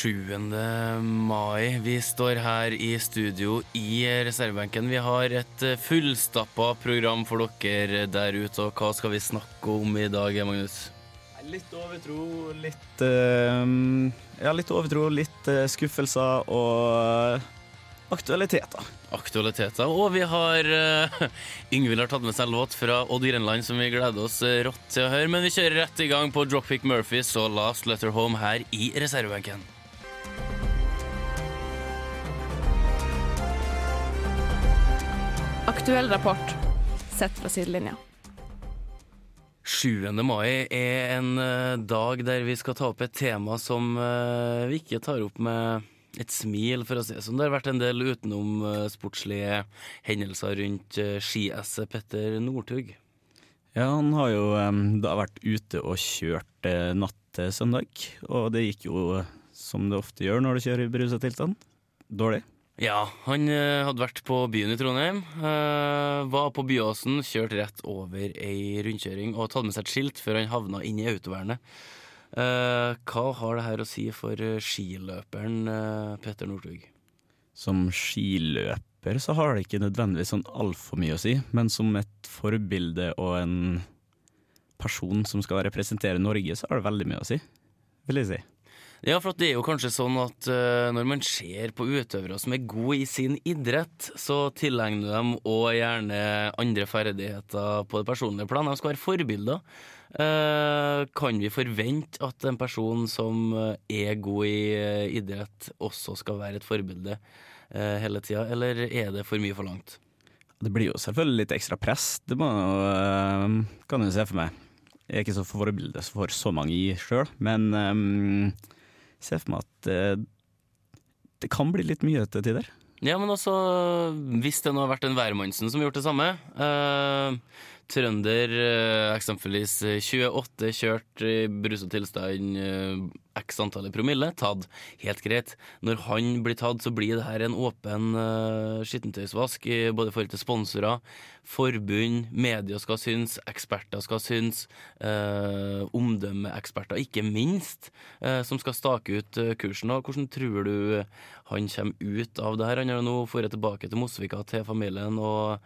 øh, Sjuende mai. Vi står her i studio i reservebenken. Vi har et eh, fullstappa program for dere der ute, og hva skal vi snakke om i dag, Magnus? Litt overtro, litt eh, Ja, litt overtro, litt eh, skuffelser og aktualiteter. Aktualiteter. Og vi har uh, Yngvild har tatt med seg låt fra Odd Grenland som vi gleder oss rått til å høre. Men vi kjører rett i gang på Dropkick Murphys og Last Letter Home her i reservebenken. Aktuell rapport sett fra sidelinja. 7. mai er en eh, dag der vi skal ta opp et tema som eh, vi ikke tar opp med et smil, for å si det sånn. Det har vært en del utenom eh, sportslige hendelser rundt skiesset Petter Northug. Ja, han har jo da vært ute og kjørt natt til søndag, og det gikk jo som det ofte gjør når du kjører i berusa tilstand. Dårlig. Ja, han eh, hadde vært på byen i Trondheim. eh, var på Byåsen, kjørt rett over ei rundkjøring og tatt med seg et skilt før han havna inn i autovernet. Eh, hva har det her å si for skiløperen Petter Northug? Som skiløper så har det ikke nødvendigvis sånn altfor mye å si, men som et forbilde og en person som skal representere Norge, så har det veldig mye å si, vil jeg si. Ja, for det er jo kanskje sånn at eh, når man ser på utøvere som er gode i sin idrett, så tilegner de òg gjerne andre ferdigheter på det personlige plan. De skal være forbilder. Eh, kan vi forvente at en person som eh, er god i idrett, også skal være et forbilde hele tida, eller er det for mye forlangt? Det blir jo selvfølgelig litt ekstra press, det må, kan jeg se for meg. Jeg er ikke så forbilde for så mange i sjøl, men jeg ser for meg at øh, det kan bli litt mye til tider. Ja, men også hvis det nå har vært en værmannsen som har gjort det samme eh, Trønder, eh, eksempelvis eh, 28, kjørt i bruset tilstand, eh, x antall i promille, tatt. Helt greit. Når han blir tatt, så blir det her en åpen eh, skittentøysvask, både i forhold til sponsorer, forbund, media skal synes, eksperter skal synes, eh, omdømmeeksperter, ikke minst, eh, som skal stake ut eh, kursen. Og hvordan tror du han kommer ut av det her? Han har nå dratt tilbake til Mosvika, til familien, og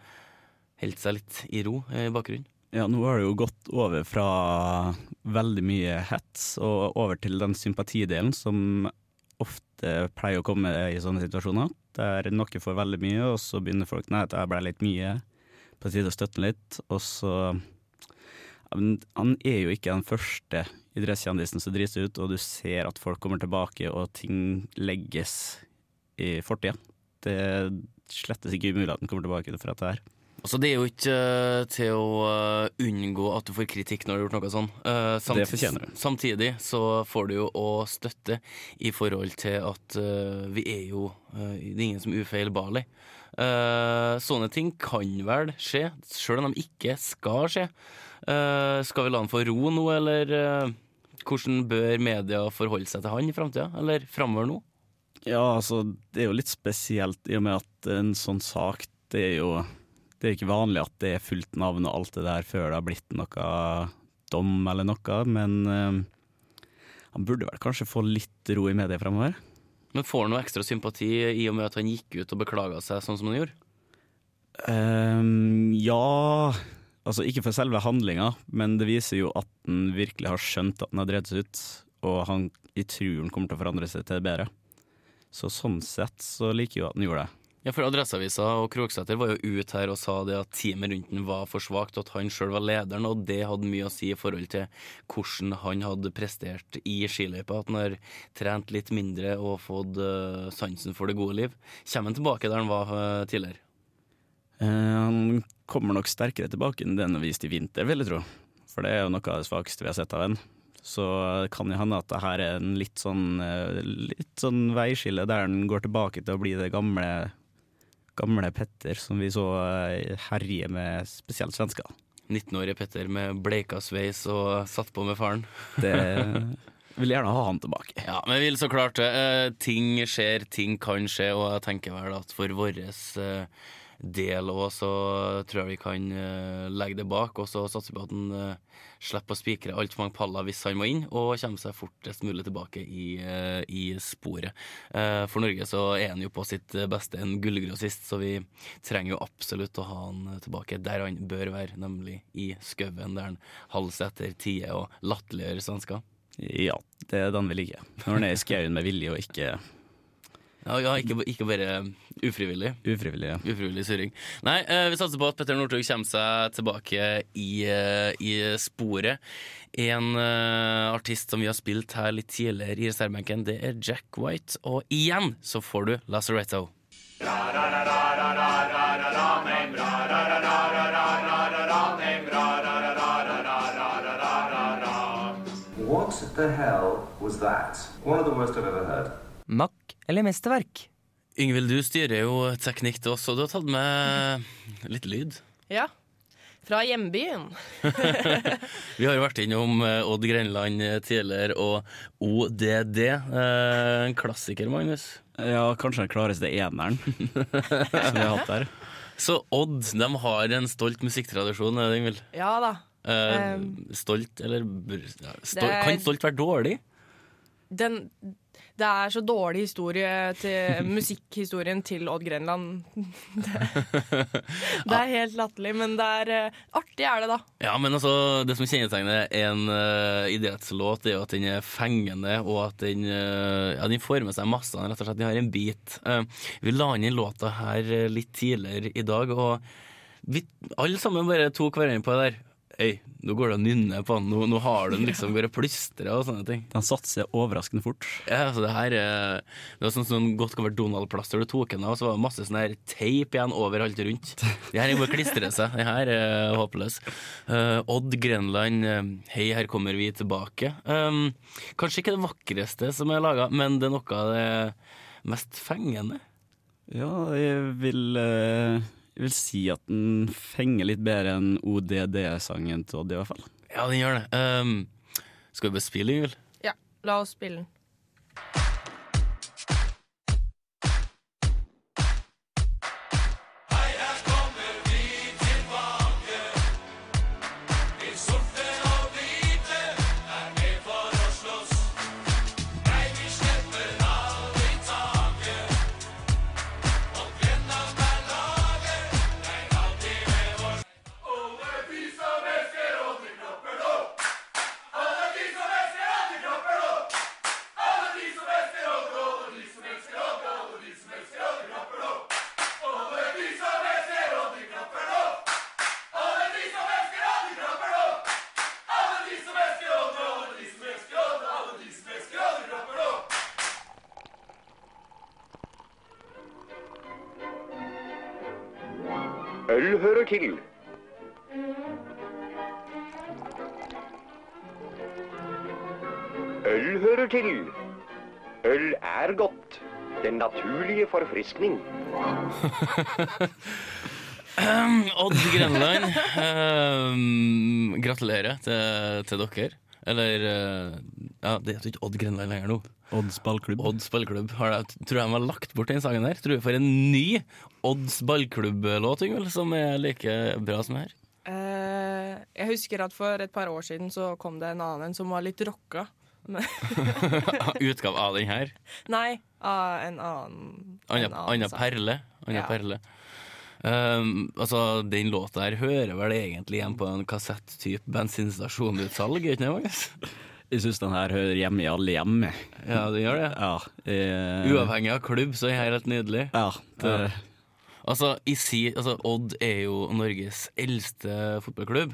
holdt seg litt i ro eh, i bakgrunnen. Ja, nå har det jo gått over fra veldig mye hets og over til den sympatidelen som ofte pleier å komme i sånne situasjoner. Der noe får veldig mye, og så begynner folk Nei, det ble litt mye. På tide å støtte litt. Og så Han er jo ikke den første idrettskjendisen som driter seg ut, og du ser at folk kommer tilbake, og ting legges i fortida. Det slettes ikke umulig at den kommer tilbake for dette her. Altså, det er jo ikke uh, til å uh, unngå at du får kritikk når du har gjort noe sånn. Uh, samt- Det fortjener du. Samtidig så får du jo òg støtte i forhold til at vi er jo Det er ingen som er ufeilbarlig. Sånne ting kan vel skje, sjøl om de ikke skal skje. Skal vi la han få ro nå, eller hvordan bør media forholde seg til han i framtida? Eller framover nå? Ja, altså, det er jo litt spesielt i og med at en sånn sak, det er jo Det er ikke vanlig at det er fullt navn og alt det der før det har blitt noe dom eller noe, men uh, han burde vel kanskje få litt ro i media fremover. Men får han noe ekstra sympati i og med at han gikk ut og beklaga seg sånn som han gjorde? Um, ja Altså, ikke for selve handlinga, men det viser jo at han virkelig har skjønt at han har drevet seg ut, og han i tror han kommer til å forandre seg til det bedre. Så sånn sett så liker jo at han gjorde det. Ja, for Adresseavisa og Kroksæter var jo ute her og sa det at teamet rundt den var for svakt, at han sjøl var lederen, og det hadde mye å si i forhold til hvordan han hadde prestert i skiløypa. At han har trent litt mindre og fått eh, sansen for det gode liv. Kommer han tilbake der han var eh, tidligere? Eh, han kommer nok sterkere tilbake enn det han viste vist i vinter, vil jeg tro. For det er jo noe av det svakeste vi har sett av ham. Så kan jo hende at det her er en litt sånn, eh, litt sånn veiskille der han går tilbake til å bli det gamle gamle Petter som vi så eh, herje med spesielt svensker. 19-årige Petter med bleika sveis og satt på med faren. Det vil gjerne ha han tilbake. Ja, men vi vil så klart det. Eh, ting skjer, ting kan skje, og jeg tenker vel at for våres eh, del òg, så tror jeg vi kan eh, legge det bak, og så satser vi på at han eh, slipper å spikre altfor mange paller hvis han må inn, og kommer seg fortest mulig tilbake i, eh, i sporet. For Norge så er han jo på sitt beste en gullgrossist, så vi trenger jo absolutt å ha han tilbake der han bør være, nemlig i skauen, der han halser etter tider og latterliggjør svensker. Ja, det er den vi liker. Når han er i skauen med vilje og ikke Ja, ja ikke, ikke bare ufrivillig. ufrivillig. Ja. Ufrivillig surring. Nei, eh, vi satser på at Petter Northug kommer seg tilbake i, eh, i sporet. En uh, artist som vi har spilt her litt tidligere i reservebenken, det er Jack White. Og igjen så får du Lazaretto. What the hell was that? One of the worst I've ever heard. Makk eller mesterverk? Yngvild, du styrer jo teknikk til oss, og du har tatt med litt lyd. Ja. Fra hjembyen. Vi har jo vært innom eh, Odd Grenland eh, tidligere, og ODD. Eh, En klassiker, Magnus. ja, kanskje den klareste eneren som vi har hatt der. Så Odd de har en stolt musikktradisjon, er det Yngvild? Ja da. Eh, stolt, eller stolt, det Kan stolt være dårlig? Den, det er så dårlig historie til musikkhistorien til Odd Grenland. Det, det er helt latterlig, men det er eh, artig er det, da. Ja, men altså, det som kjennetegner en uh, idrettslåt, er jo at den er fengende, og at den, uh, ja, den får med seg massene, Rett og slett, Den har en bit. Uh, vi la inn låta her litt tidligere i dag, og vi alle sammen bare tok hverandre på det der. Hei, nå går det å nynne på den. Nå, nå har den liksom bare plystra og sånne ting. Den satser overraskende fort. Ja, altså det her eh, Det var sånn som godt kan være Donald-plaster du tok den av, så var det masse sånn her teip igjen overalt rundt. Det her er bare å klistre seg. Det her er håpløs. Uh, Odd Grenland, eh, hei, her kommer vi tilbake. Um, kanskje ikke det vakreste som er laga, men det er noe av det mest fengende. Ja, jeg vil, eh, jeg vil si at den fenger litt bedre enn ODD-sangen til Odd, i hvert fall. Ja, den gjør det. Um, skal vi bare spille, Yngvild? Ja, la oss spille den. Hører til. Øl hører til. Øl er godt. Den naturlige forfriskning. Odd Grenland, um, gratulerer til, til dere. Eller eh, Ja, det heter ikke Odd Grenland lenger nå. Odds ballklubb. Odds ballklubb. Har jeg, tror jeg de har lagt bort den sangen der. Tror jeg får en ny Odds ballklubb-låt, Yngvild, som er like bra som her. Uh, jeg husker at for et par år siden så kom det en annen en som var litt rocka. Utgave av den her. Nei, av en annen en annen Anna. Perle. Anna Ja. Perle. Um, altså, Den låta her hører vel egentlig igjen på en kassetttype bensinstasjonutsalg, ikke sant? Jeg syns den her hører hjemme i alle hjem. Ja, det gjør det. Ja, jeg, Uavhengig av klubb, så er den helt nydelig. Ja, det, Ja. Altså, i si, altså, Odd er jo Norges eldste fotballklubb.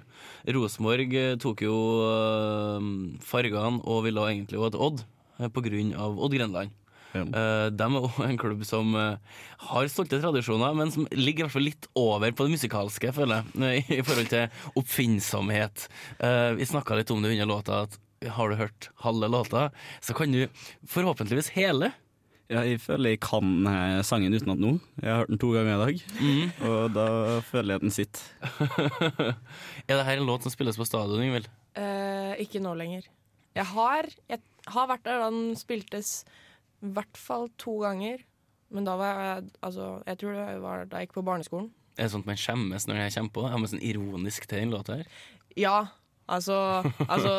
Rosenborg eh, tok jo eh, fargene og ville egentlig òg hete Odd, pga. på grunn av Odd Grenland. Ja. Eh, de er òg en klubb som eh, har stolte tradisjoner, men som ligger i hvert fall litt over på det musikalske, føler jeg, i forhold til oppfinnsomhet. Eh, vi snakka litt om det under låta, at har du hørt halve låta, så kan du forhåpentligvis hele. Ja, jeg føler jeg kan sangen utenat nå. Jeg har hørt den to ganger i dag, mm. og da føler jeg den sitter. Er det her en låt som spilles på stadion, Ingvild? Eh, ikke nå lenger. Jeg har, jeg har vært der da den spiltes i hvert fall to ganger. Men da var jeg Altså, jeg tror det var da jeg gikk på barneskolen. Er det sånn at man skjemmes når jeg kommer på? Jeg har med sånn ironisk til den låta her. Ja, altså, altså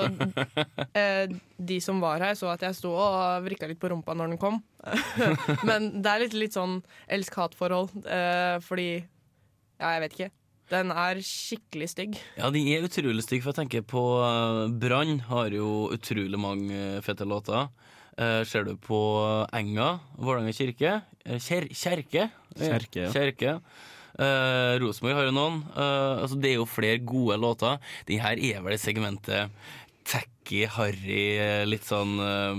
eh, De som var her, så at jeg sto og vrikka litt på rumpa når den kom. Men det er litt, litt sånn elsk-hat-forhold, eh, fordi Ja, jeg vet ikke. Den er skikkelig stygg. Ja, de er utrolig stygge, for jeg tenker på uh, Brann har jo utrolig mange fete låter. Eh, ser du på Enga, Vålerenga kirke eh, kjer Kjerke? Kjerke, ja. Kjerke. Eh, Rosenborg har jo noen. Uh, altså, det er jo flere gode låter. Den her er vel i segmentet tacky, harry, eh, litt sånn uh,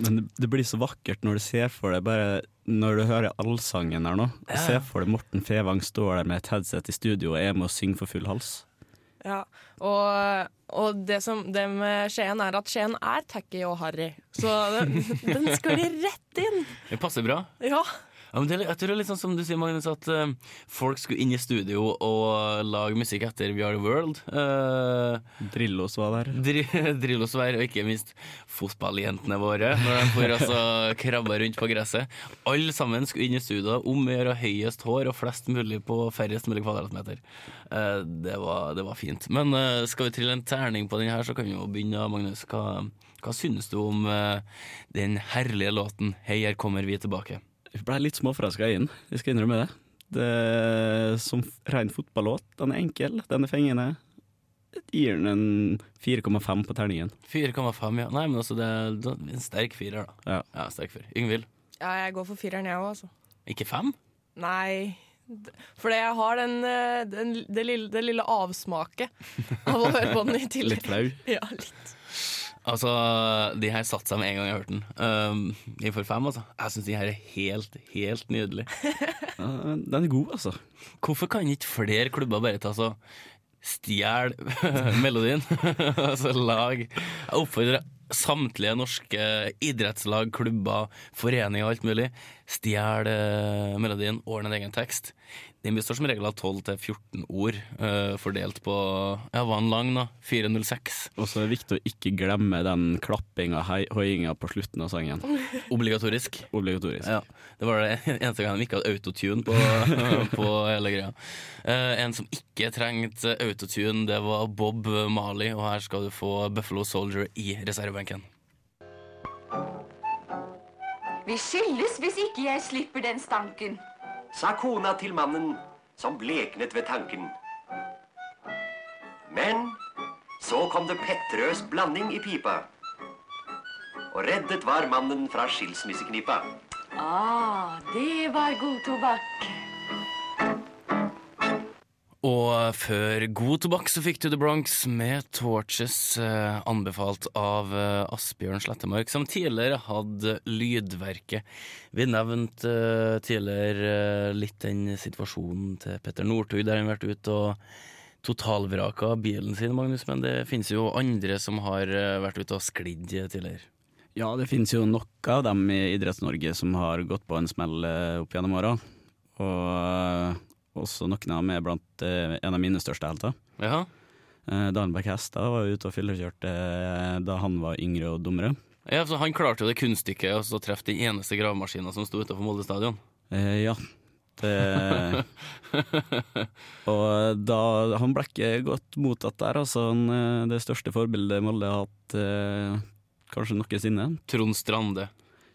Men det, det blir så vakkert når du ser for deg bare Når du hører allsangen her nå. Ja. Se for deg Morten Fevang står der med et headset i studio og er med å synge for full hals. Ja, og, og det, som, det med Skien er at Skien er tacky og harry. Så den, den sklir rett inn. Det passer bra. Ja. Ja, det, jeg tror det er litt sånn som du sier, Magnus, at uh, folk skulle inn i studio og lage musikk etter We Are The World. Uh, Drillos var der. Dri Drillos var, og ikke minst fotballjentene våre, når de får altså krabba rundt på gresset. Alle sammen skulle inn i studio om å gjøre høyest hår og flest mulig på færrest mulig kvadratmeter. Uh, det, var, det var fint. Men skal vi trille en terning på den her, så kan vi jo begynne, Magnus. Hva, hva synes du om den herlige låten 'Hei, her kommer vi tilbake'? Jeg ble litt småforelska i den, jeg skal innrømme det. det som ren fotballåt. Den er enkel, den er fengende. Jeg gir den en 4,5 på terningen. 4,5, ja. Nei, men altså, det er en sterk firer, da. Ja. sterk firer. Yngvild? ja, jeg går for fireren, jeg òg, altså. Ikke fem? Nei. Fordi jeg har den, eh, den, det, lille, det lille avsmaket av å høre på den i tillegg. Litt flau. Ja, litt. Altså, de her satte seg med en gang jeg hørte den. Um, I for fem, altså. Jeg syns de her er helt, helt nydelig. Ja, den er god, altså. Hvorfor kan ikke flere klubber bare ta så stjel melodien? altså lag Jeg oppfordrer samtlige norske idrettslag, klubber, foreninger og alt mulig. Stjel eh, melodien, ordne en egen tekst. Den består som regel av 12-14 ord, uh, fordelt på Ja, var den lang, da? 406. Og så er det viktig å ikke glemme den klappinga, hoiinga på slutten av sangen. Obligatorisk. Obligatorisk. Ja, Det var det eneste gang de ikke hadde autotune på, på hele greia. Uh, en som ikke trengte autotune, det var Bob Marley, og her skal du få Buffalo Soldier i reservebenken. Vi skilles hvis ikke jeg slipper den stanken. Sa kona til mannen, som bleknet ved tanken. Men så kom det Petterøes blanding i pipa. Og reddet var mannen fra skilsmisseknipa. Ah, det var god tobakk. Og før god tobakk så fikk du The Bronx med Torches, eh, anbefalt av eh, Asbjørn Slettemark, som tidligere hadde lydverket. Vi nevnte eh, tidligere litt den situasjonen til Petter Northug, der han har vært ute og totalvraka bilen sin, Magnus, men det finnes jo andre som har vært ute og sklidd tidligere. Ja, det finnes jo nok av dem i Idretts-Norge som har gått på en smell opp gjennom åra. Og også noen av dem er blant eh, en av mine største helter. Ja. Eh, Danberg Hestad var ute og fyllekjørte eh, da han var yngre og dummere. Ja, så Han klarte jo det kunststykket og så treffe den eneste gravemaskina som sto utenfor Molde stadion. Eh, ja. Det, og da Han ble ikke godt mottatt der, altså. Han, eh, det største forbildet Molde har hatt eh, kanskje noensinne. Trond Strande.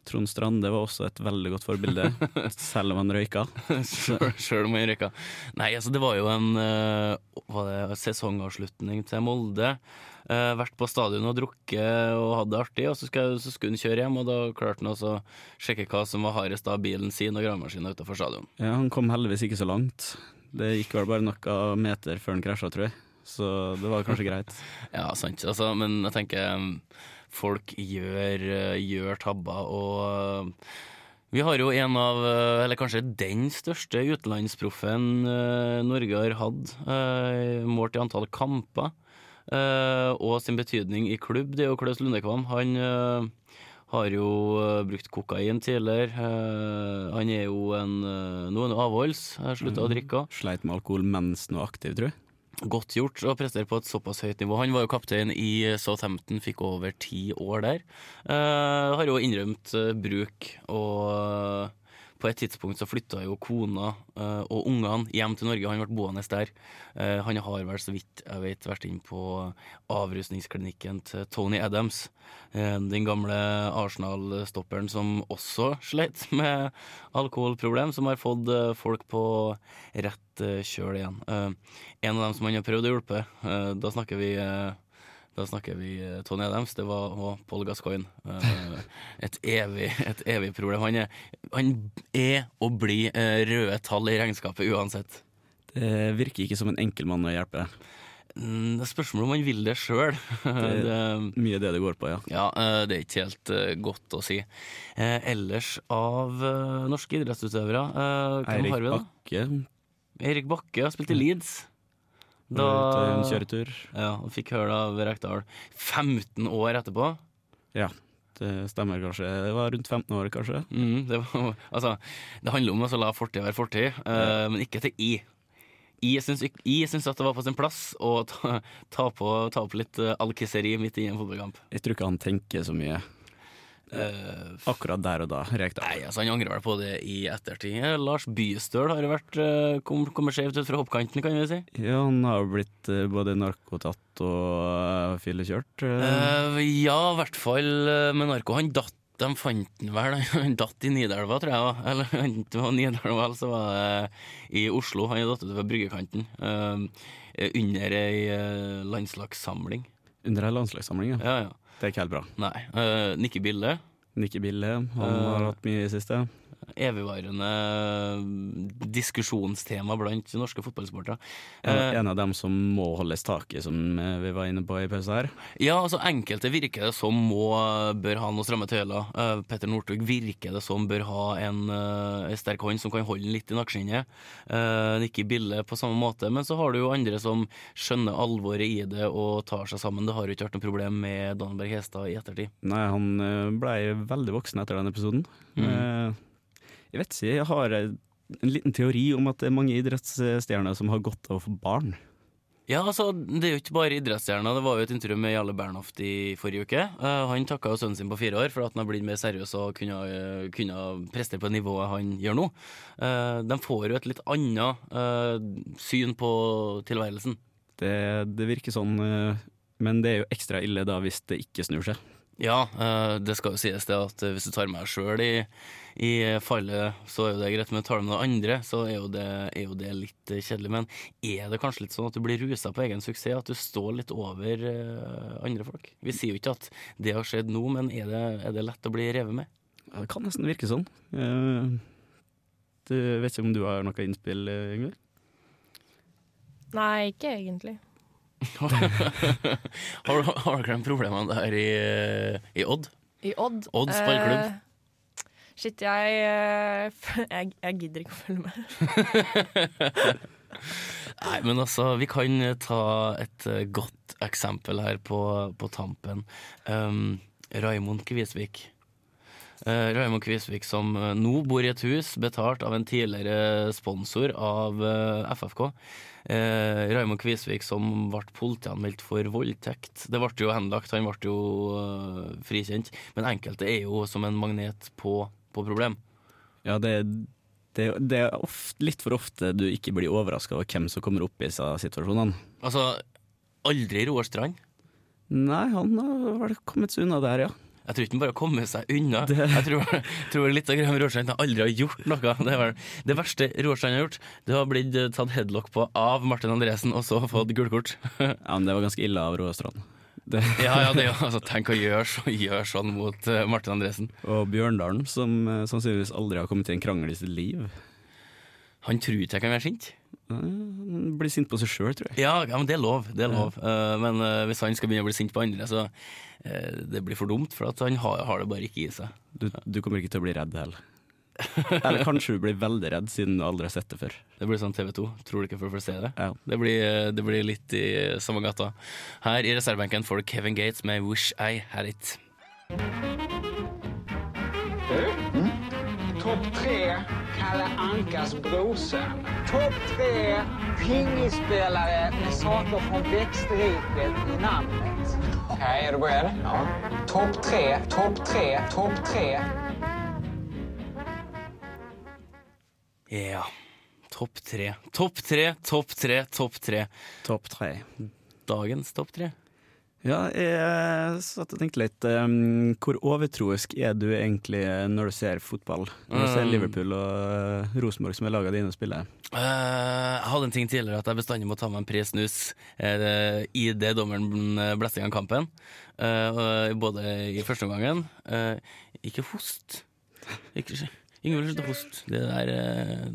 Trond Strande var også et veldig godt forbilde, selv om han røyka. Sjøl om han røyka. Nei, altså det var jo en uh, var det sesongavslutning til Molde. Uh, vært på stadion og drukket og hadde det artig, og så skulle, så skulle han kjøre hjem. Og da klarte han å sjekke hva som var hardest av bilen sin og gravemaskina utenfor stadion. Ja, han kom heldigvis ikke så langt. Det gikk vel bare noen meter før han krasja, tror jeg. Så det var kanskje greit. Ja, sant. Altså, men jeg tenker um, folk gjør, uh, gjør tabber, og uh, vi har jo en av, uh, eller kanskje den største utenlandsproffen Norge har hatt, målt i antall kamper, og sin betydning i klubb. Det er jo Klaus Lundekvam. Han Har jo eh, brukt kokain tidligere. Eh, han er jo en Nå er han avholds. Slutta å drikke. Sleit med alkohol mens han var aktiv, tror jeg. Godt gjort å prestere på et såpass høyt nivå. Han var jo kaptein i Southampton, fikk over ti år der. Uh, har jo innrømt eh, bruk, og eh, på et tidspunkt så flytta jo kona uh, og ungene hjem til Norge. Han ble boende der. Uh, han har vel, så vidt jeg vet, vært inn på avrusningsklinikken til Tony Adams. Uh, den gamle Arsenal-stopperen som også sleit med alkoholproblem, som har fått folk på rett kjøl igjen. En av dem som han har prøvd å hjelpe, da snakker vi da snakker vi eh, Tony Adams, det var og Paul Gascoigne. Eh, et, evig, et evig problem. Han er, han er og blir eh, røde tall i regnskapet uansett. Det virker ikke som en enkel mann å hjelpe. deg. Det er spørsmål om han vil det sjøl. Det mye det det går på, ja. Ja, det er ikke helt godt å si. Ellers av norske idrettsutøvere, hvem Eirik har vi da? Bakke Erik Bakke har spilt i Leeds. Da... En kjøretur. Ja, og fikk høre av Rekdal 15 år etterpå. Ja, det stemmer kanskje. Det var rundt 15 år, kanskje. Mm, det, var, altså, det handler om å la fortid være fortid, eh, men ikke til I. I syns, at det var på sin plass å ta, ta, på, ta opp litt uh, alkisseri midt i en fotballkamp. Jeg tror ikke han tenker så mye Eh, akkurat der og da. Rekdal. Nei, altså Han angrer vel på det i ettertid. Lars Bystøl har vært uh, kom, kommet skjevt ut fra hoppkanten, kan vi si. Ja, han har jo blitt uh, både narkotatt og uh, fyllekjørt. Eh, ja, i hvert fall med narko. Han datt de fant han vel, han datt i Nidelva, tror jeg. Eller det var Nidelva, så var det i Oslo. Han datt ut fra bryggekanten. under ei landslagssamling. Under ei landslagssamling, ja. Ja, ja. Det er ikke helt bra. Nei. Uh, Nikki Bille. Nikki Bille, han Eh, har hatt mye i det siste. Evigvarende diskusjonstema blant norske fotballsportere. En, Eh, en av dem som må holdes tak i, som eh, vi var inne på i pause her. Ja, altså enkelte virker det som må, bør ha noe stramme tøyler. Uh, Petter Northug virker det som bør ha en, uh, en sterk hånd som kan holde litt i nakkeskinnet. Uh, Nikki Bille på samme måte. Men så har du jo andre som skjønner alvoret i det og tar seg sammen. Det har jo ikke vært noe problem med Danberg Hestad i ettertid. Nei, han eh, blei veldig voksen etter den episoden. Mm. Eh, Jeg vet ikke, jeg har en liten teori om at det er mange idrettsstjerner som har godt av å få barn. Ja, altså, Det er jo ikke bare idrettsstjerner. Det var jo et intervju med Jarle Bernhoft i forrige uke. Uh, han takka jo sønnen sin på fire år for at han har blitt mer seriøs og kunne, uh, kunne prestere på nivået han gjør nå. Uh, de får jo et litt annet eh, syn på tilværelsen. Det, det virker sånn, eh, men det er jo ekstra ille da hvis det ikke snur seg. Ja, eh, det skal jo sies det at eh, hvis du tar med deg sjøl i, i fallet, så er jo det greit, men tar du med noen andre, så er jo, det, er jo det litt eh, kjedelig. Men er det kanskje litt sånn at du blir rusa på egen suksess, at du står litt over andre folk? Vi sier jo ikke at det har skjedd nå, men er det, er det lett å bli revet med? Ja, Det kan nesten virke sånn. Eh, Du vet ikke om du har noe innspill, Yngve? Nei, ikke egentlig. har, du- har dere de problemene der i, i Odd? I Odd Odd ballklubb. Uh, Shit, jeg, eh, jeg Jeg gidder ikke å følge med. Nei, men altså, vi kan eh, ta et godt eksempel her på, på tampen. Um, Raimond Kvisvik. Uh, Raimond Kvisvik som eh, nå bor i et hus betalt av en tidligere sponsor av eh, FFK. Uh, Raimond Kvisvik som ble politianmeldt for voldtekt. Det ble jo henlagt, han ble jo uh, frikjent. Men enkelte er jo som en magnet på, på problem. Ja, det, det, det er ofte, litt for ofte du ikke blir overraska over hvem som kommer opp i disse situasjonene. Altså, aldri Roar Strand. Nei, han har vel kommet seg unna der, ja. Jeg tror ikke han bare har kommet seg unna. Jeg tror, tror litt av greia med Roarstrand aldri har gjort noe. Det, var, det verste Roarstrand har gjort, det har blitt eh, tatt headlock på av Martin Andresen, og så fått gulkort. ja. Men det var ganske ille av Roar Det. ja, ja, det altså, Tenk å gjøre, så, gjøre sånn mot eh, Martin Andresen. Og Bjørndalen, som eh, sannsynligvis aldri har kommet til en krangel i sitt liv. Han tror ikke jeg kan være sint. Han blir sint på seg sjøl, tror jeg. Ja, ja, men det er lov. Det er lov. Eh, men eh, hvis han skal begynne å bli sint på andre, så eh, det blir for dumt, for han har, har det bare ikke i seg. Du, du kommer ikke til å bli redd heller. Eller kanskje du blir veldig redd, siden du aldri har sett det før. Det blir sånn TV 2. Tror du ikke folk får se det? Ja. Det, blir, det blir litt i samme gata. Her i reservebenken får du Kevin Gates med 'Wish I Had It'. Kalle Ankas brorson. Topp tre pingisspelare med saker från växtriket i namnet. Okej, är du beredd? Ja. Topp tre, topp tre, topp tre. Ja. Topp tre. Topp tre, topp tre, topp tre. Topp tre. Dagens topp tre. Ja, jeg satt og tenkte litt um, Hvor overtroisk er du egentlig når du ser fotball? Når du ser. Liverpool og uh, Rosenborg som er laga dine spillere? Eh, jeg hadde en ting tidligere at jeg bestandig må ta meg en pre-snus uh, i det dommeren blåser i gang kampen. Både i første omgangen. Ikke host. Ikke, ingen vil slutte å hoste. Det der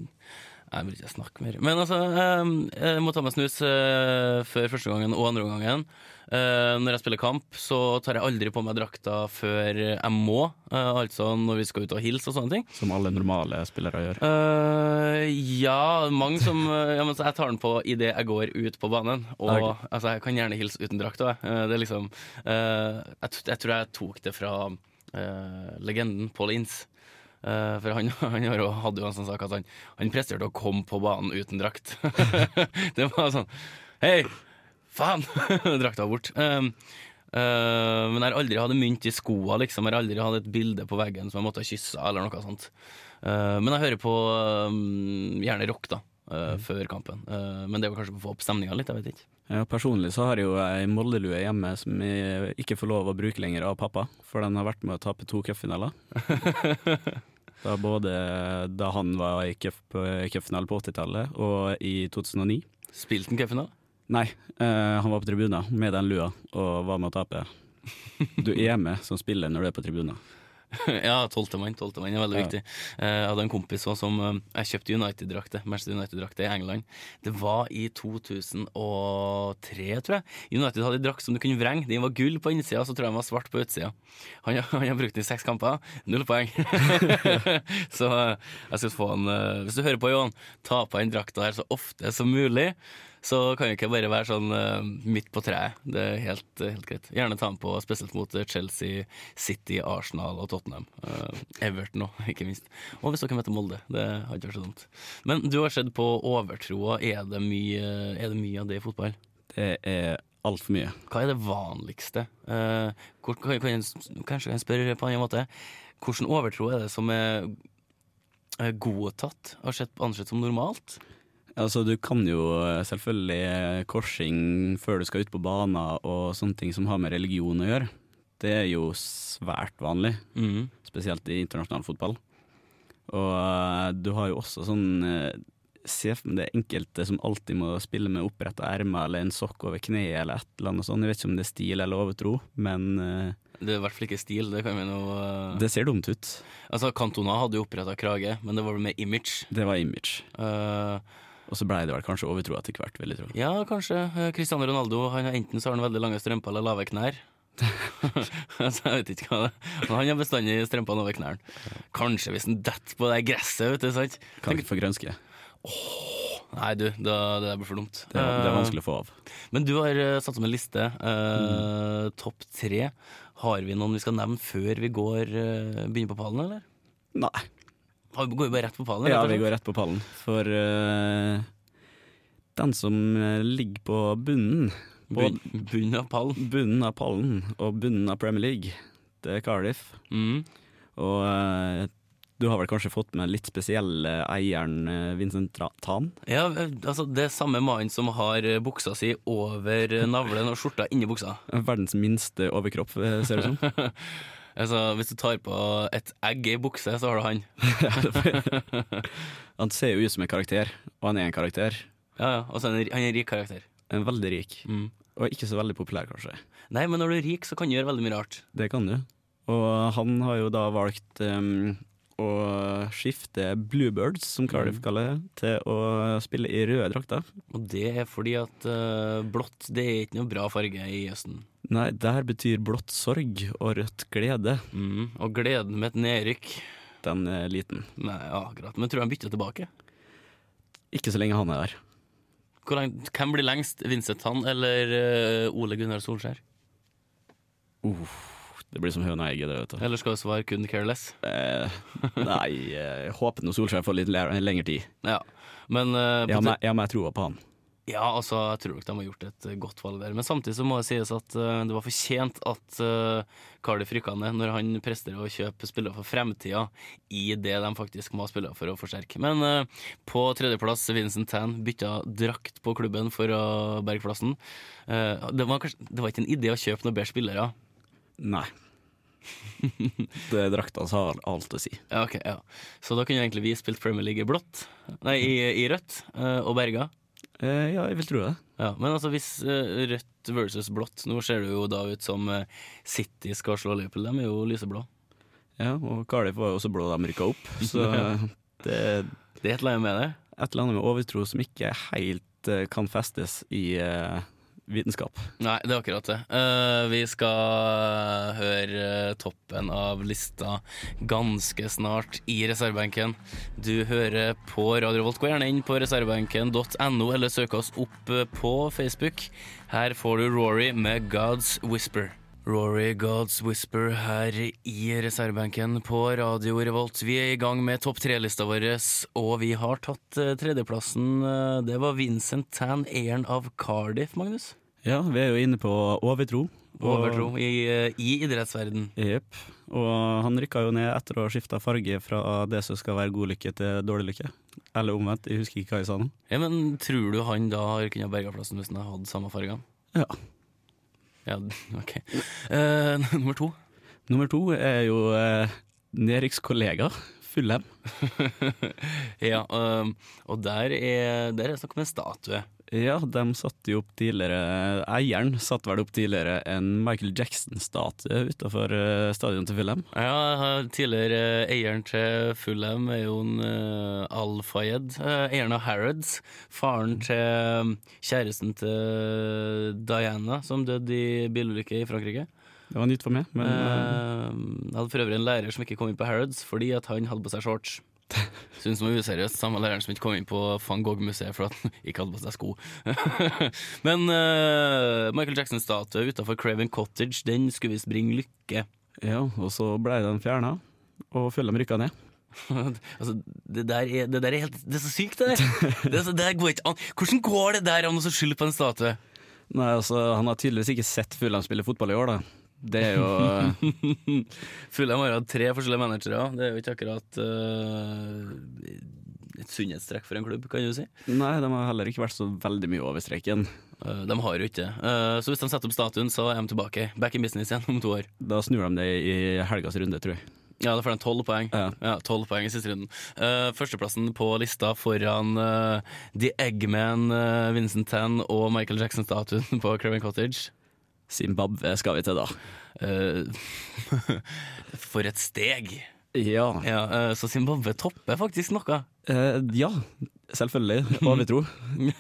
Jeg vil ikke snakke mer. Men altså, eh, jeg må ta meg snus eh, før første gangen og andre omgangen. Eh, når jeg spiller kamp, så tar jeg aldri på meg drakta før jeg må. Eh, altså når vi skal ut og hilse og sånne ting. Som alle normale spillere gjør. Uh, ja, mange som ja, men så Jeg tar den på idet jeg går ut på banen. Og okay. altså, jeg kan gjerne hilse uten drakt òg. det er liksom uh, jeg, jeg tror jeg tok det fra uh, legenden Paul Ince. Eh, for han, han hadde jo en sånn sak at han, han presterte å komme på banen uten drakt. det var sånn Hei, faen! Drakta var bort. Um, uh, men jeg har aldri hatt mynt i skoa, liksom. Jeg har aldri hatt et bilde på veggen som jeg måtte ha kyssa, eller noe sånt. Uh, men jeg hører på um, gjerne rock, da. Mm. Før kampen. Men det var kanskje for å få opp stemninga litt. Jeg vet ikke. Personlig så har jeg jo ei Molde-lue hjemme som jeg ikke får lov å bruke lenger av pappa, for den har vært med å tape to cupfinaler. da både da han var i cupfinale på 80-tallet og i 2009. Spilte han cupfinale? Nei, eh, han var på tribunen med den lua og var med å tape. Du er med som spiller når du er på tribunen. ja, tolvtemann. Tolvtemann er veldig Ja. viktig. Eh, Jeg hadde en kompis også som eh, Jeg kjøpte United-drakte Manchester United-drakte i England. Det var i 2003, tror jeg. United hadde en drakt som du kunne vrenge. Den var gull på innsida, så tror jeg den var svart på utsida. Han, han har brukt den i seks kamper. Null poeng. så eh, jeg skal få han Hvis du hører på, Johan, ta på den drakta her så ofte som mulig. Så kan det ikke bare være sånn uh, midt på treet. Det er helt, helt greit. Gjerne ta den på spesielt mot eh, Chelsea, City, Arsenal og Tottenham. Uh, Everton òg, ikke minst. Og hvis dere møter Molde. Det hadde ikke vært så dumt. Men du har sett på overtroa. Er det mye, er det mye av det i fotball? Det er altfor mye. Hva er det vanligste? Uh, hvor, kan, kan, kanskje kan jeg spørre på en annen måte. Hvilken overtro er det som er eh, godtatt og sett, ansett som normalt? Altså, du kan jo eh, selvfølgelig eh, korsing før du skal ut på banen og sånne ting som har med religion å gjøre. Det er jo svært vanlig, mm. spesielt i internasjonal fotball. Og eh, du har jo også sånn eh, Se for deg enkelte som alltid må spille med oppretta ermer eller en sokk over kneet eller et eller annet sånt. Jeg vet ikke om det er stil eller overtro, men Det er i hvert fall ikke stil. Det kan vi nå det ser dumt ut. Altså, Cantona hadde jo oppretta krage, men det var vel med image. Det var image. Eh, Og så blei det vel kanskje overtroa til hvert, vil jeg tro. ja, kanskje. Eh, Cristiano Ronaldo han har enten så har han veldig lange strømper eller lave knær. så jeg vet ikke hva det er. Men han har bestandig strømpene over knærne. Kanskje hvis han detter på det gresset, vet du. sant? Kan ikke få grønske. Nei, du, det, det blir for dumt. Det, det er vanskelig å få av. Men du har eh, satt som en liste. eh, Topp tre. Har vi noen vi skal nevne før vi går uh, begynner på pallen, eller? Nei. Går vi bare rett på pallen? Ja, vi går rett på pallen. For uh, den som eh, ligger på bunnen på Bunn- Bunnen av pallen. bunnen av pallen og bunnen av Premier League, det er Cardiff. Mm. Og uh, du har vel kanskje fått med litt spesielle eieren Vincent Tan? Ja, altså Det er samme mannen som har buksa si over navlen og skjorta inni buksa. Verdens minste overkropp, ser det ut som. altså, Hvis du tar på et egg i bukse, så har du han. Han ser jo ut som en karakter, og han er en karakter. Ja, ja, Og så er han en- han er en rik karakter. En veldig rik. Mm. Og ikke så veldig populær, kanskje. Nei, men når du er rik, så kan du gjøre veldig mye rart. Det kan du. Og han har jo da valgt um, å skifte Bluebirds, som Cardiff Mm. kaller det, til å spille i røde drakter. Og det er fordi at uh, blått det er ikke noe bra farge i Østen. Nei, der betyr blått sorg og rødt glede. Mm. Og gleden med et nedrykk Den er liten. Nei, ja, akkurat. Men tror du han bytter tilbake? Ikke så lenge han er der. Hvor lang, hvem blir lengst? Vincent han eller uh, Ole Gunnar Solskjær? Uh, Det blir som høna og egget. Eller skal du svare kun careless? Eh, nei, eh, jeg håper nå Solskjær får litt lengre tid. Ja, men uh, Jeg har te- mer- jeg troa på han. Ja, altså, jeg tror nok de har gjort et eh, godt valg der. Men samtidig så må det sies at uh, det var fortjent at uh, Cardiff rykka ned, når han presterer å kjøpe spillere for fremtida i det de faktisk må ha spillere for å forsterke. Men uh, på tredjeplass Vincent Tan bytta drakt på klubben for å berge plassen. Uh, det, var kanskje, det var ikke en idé å kjøpe noen bedre spillere. Nei. det Drakta har alt å si. Ja, ok, ja. Så da kunne egentlig vi spilt Premier League i blått, nei, i, i rødt, eh, og berga. Eh, ja, jeg vil tro det. Ja, men altså hvis eh, rødt versus blått Nå ser det jo da ut som eh, City skal slå Liverpool. De er jo lyseblå. Ja, og Cardiff var jo også blå da de rykka opp, så det, det er et eller annet med det. Et eller annet med overtro som ikke helt kan festes i eh, vitenskap. Nei, det er akkurat det. Uh, vi skal høre eh, toppen av lista ganske snart i reservebenken. Du hører på Radio Volt. Gå gjerne inn på reservebenken.no, eller søk oss opp eh, på Facebook. Her får du Rory med God's Whisper. Rory God's Whisper her i reservebenken på Radio Revolt. Vi er i gang med topp tre-lista vår, og vi har tatt eh, tredjeplassen. Eh, Det var Vincent Tan, eieren av Cardiff, Magnus. Ja, vi er jo inne på overtro. og- Overtro i, eh, i idrettsverden. Jepp. Og han rykka jo ned etter å ha skifta farge fra det som skal være god lykke til dårlig lykke. Eller omvendt, jeg husker ikke hva jeg sa nå. Ja, men tror du han da har kunnet berga plassen hvis han hadde samme farger? Ja. Ja, ok. Uh, nummer to. Nummer to er jo Neriks nedrykkskollega, Fulham. ja, um, og der er, der er snakk om en statue. Ja, de satte jo opp tidligere Eieren satte vel opp tidligere en Michael Jackson-statue utafor stadionet til Fulham. Ja, tidligere eieren til Fulham er jo en Al-Fayed. eieren av Harrods. Faren til um, kjæresten til Diana, som døde i bilulykke i Frankrike. Det var nytt for meg, men uh, Jeg hadde for øvrig en lærer som ikke kom inn på Harrods fordi at han hadde på seg shorts. Synes det var useriøst. Samme læreren som ikke kom inn på van Gogh-museet fordi han ikke hadde på seg sko. Men uh, Michael Jackson-statue utafor Craven Cottage, den skulle visst bringe lykke. Ja, og så ble den fjerna, og Fulham rykka ned. altså, det der, er, det der er helt Det er så sykt, det der! Det, er så, det går ikke an. Hvordan går det der an å skylde på en statue? Nei, altså, han har tydeligvis ikke sett Fulham spille fotball i år, da. Det er jo Fulham har hatt tre forskjellige managere. Det er jo ikke akkurat uh, et sunnhetstrekk for en klubb, kan du si. Nei, de har heller ikke vært så veldig mye over streken. Uh, de har jo ikke det. Uh, så hvis de setter opp statuen, så er de tilbake. Back in business igjen om to år. Da snur de det i helgas runde, tror jeg. Ja, da får de tolv poeng. Ja, 12 poeng i siste runden. Uh, førsteplassen på lista foran uh, The Eggman, uh, Vincent Tan og Michael Jackson-statuen på Craven Cottage. Zimbabwe skal vi til, da. Uh, for et steg! Ja. eh, så Zimbabwe topper faktisk noe. Uh, ja, selvfølgelig. Overtro.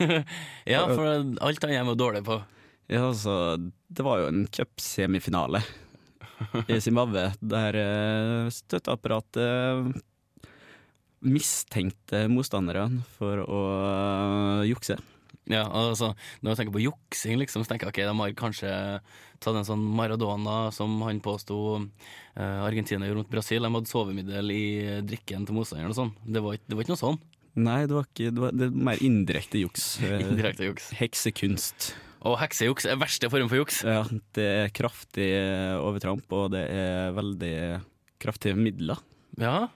ja, for alt annet er vi dårlig på. Ja, altså, det var jo en cupsemifinale i Zimbabwe der støtteapparatet mistenkte motstanderne for å jukse. Ja, altså, Når jeg tenker på juksing, liksom, så tenker jeg ok, de har kanskje tatt en sånn Maradona som han påsto eh, Argentina gjorde mot Brasil. De hadde sovemiddel i drikken til motstanderen og sånn. Det det var ikke noe sånn. Nei, det var ikke det var, det var mer indirekte juks. Eh, Indirekte juks. Heksekunst. Og heksejuks er verste form for juks. Ja, det er kraftig eh, overtramp, og det er veldig kraftige midler. Ja.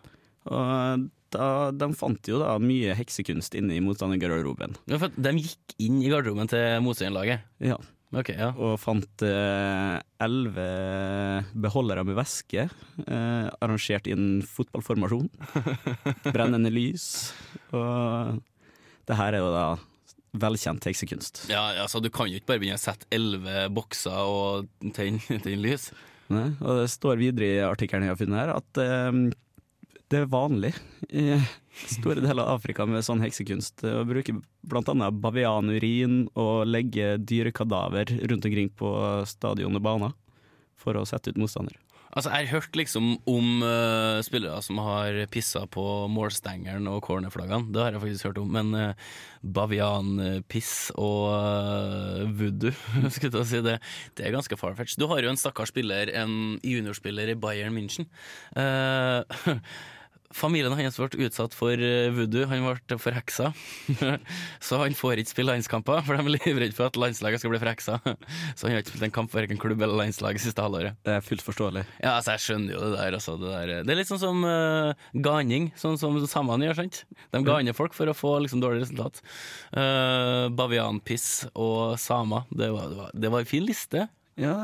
Og da, de fant jo da mye heksekunst inne i motstandergarderoben. Ja, for de gikk inn i garderoben til motstanderlaget. Ja. Okay, ja. Og fant eh, elleve beholdere med væske, eh, arrangert i en fotballformasjon. Brennende lys. Og det her er jo da velkjent heksekunst. Ja, altså Du kan jo ikke bare begynne å sette elleve bokser og tenne lys. Nei, og det står videre i artikkelen jeg har funnet her, at eh, det er vanlig i store deler av Afrika med sånn heksekunst å bruke bl.a. bavianurin og legge dyrekadaver rundt omkring på stadion og baner for å sette ut motstander. Altså, jeg har hørt liksom om uh, spillere som har pissa på målstengeren og cornerflaggene. Det har jeg faktisk hørt om. Men uh, bavianpiss og uh, voodoo, skulle jeg si det, det er ganske farfetch. Du har jo en stakkars spiller, en juniorspiller i Bayern München. Eh, Familien hans ble utsatt for eh, voodoo, han ble forheksa. så han får ikke spille landskamper, for de er livredde for at landslaget skal bli forheksa. så han har ikke spilt en kamp for verken klubb eller landslag siste halvåret. Det er fullt forståelig. Ja, altså, jeg skjønner jo det der. Altså, det, der. det er litt sånn som uh, ganing, sånn som samene gjør, sant? De ganer folk for å få liksom, dårlig resultat. Uh, bavianpiss og samer, det var, det, var, det var en fin liste. Ja,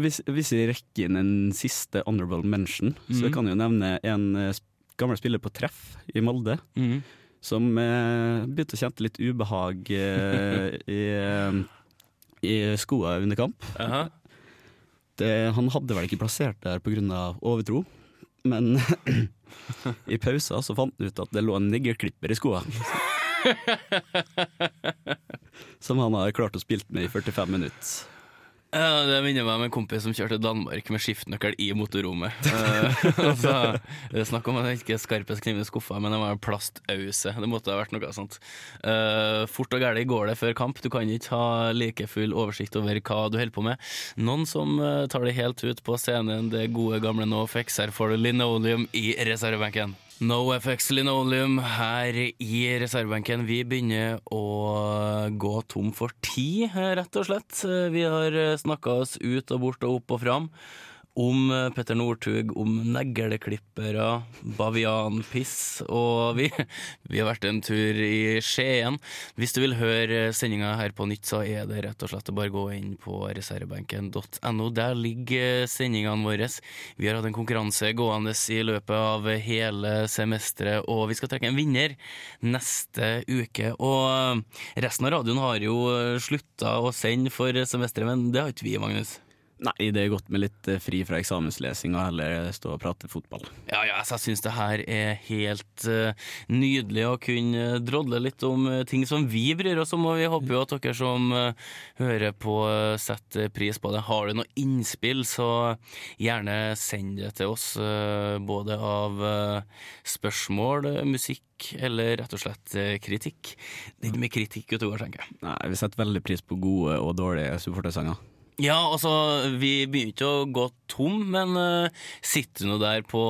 hvis, hvis vi rekker inn en siste honorable mention, så jeg kan jo nevne en gammel spiller på treff i Molde. Mm. Som eh, begynte å kjenne litt ubehag eh, i, eh, i skoa under kamp. Aha. Det, han hadde vel ikke plassert der pga. overtro, men i pausa så fant han ut at det lå en niggerklipper i skoa. Som han har klart å spilt med i 45 minutter. Ja, det minner meg om en kompis som kjørte Danmark med skiftenøkkel i motorrommet. Eh, altså, det er Snakk om at det ikke skarpest kniv i skuffa, men det var en plastause. Det måtte ha vært noe sånt. Uh, fort og gæli går det før kamp. Du kan ikke ha like full oversikt over hva du holder på med. Noen som uh, tar det helt ut på scenen, det gode gamle NoFX. Her får du linoleum i reservebenken. NoFX linoleum her i reservebenken. Vi begynner å gå tom for tid, rett og slett. Vi har snakka oss ut og bort og opp og fram. Om eh, Petter Northug, om negleklippere, bavianpiss, og vi, vi har vært en tur i Skien. Hvis du vil høre sendinga her på nytt, så er det rett og slett å bare gå inn på reservebenken.no. Der ligger sendingene våre. Vi har hatt en konkurranse gående i løpet av hele semesteret, og vi skal trekke en vinner neste uke. Og resten av radioen har jo slutta å sende for semesteret, men det har ikke vi, Magnus. Nei, det er godt med litt eh, fri fra eksamenslesing og heller stå og prate fotball. Ja, ja, så jeg syns det her er helt eh, nydelig å kunne drodle litt om eh, ting som vi bryr oss om, og vi håper jo at dere som hører på, setter pris på det. Har du noe innspill, så gjerne send det til oss, både av spørsmål, musikk eller rett og slett kritikk. Det er ikke mye kritikk utover, tenker jeg. Nei, Vi setter veldig pris på gode og dårlige supportersanger. Ja, altså, vi begynner ikke å gå tom, men uh, sitter du nå der på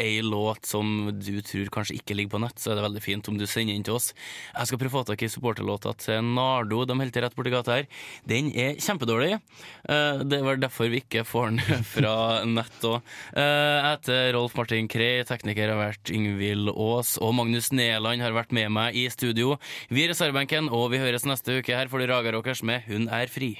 ei låt som du tror kanskje ikke ligger på nett, så er det veldig fint om du sender inn til oss. Jeg skal prøve å få tak i supporterlåta til Nardo, de holder til rett borti gata her. Den er kjempedårlig. Uh, det vel derfor vi ikke får den fra nett òg. Uh, jeg heter Rolf Martin Krei, tekniker har vært Yngvild Aas, og Magnus Neland har vært med meg i studio. Vi er reservebenken, og vi høres neste uke. Her får du Raga Rockers med Hun er fri.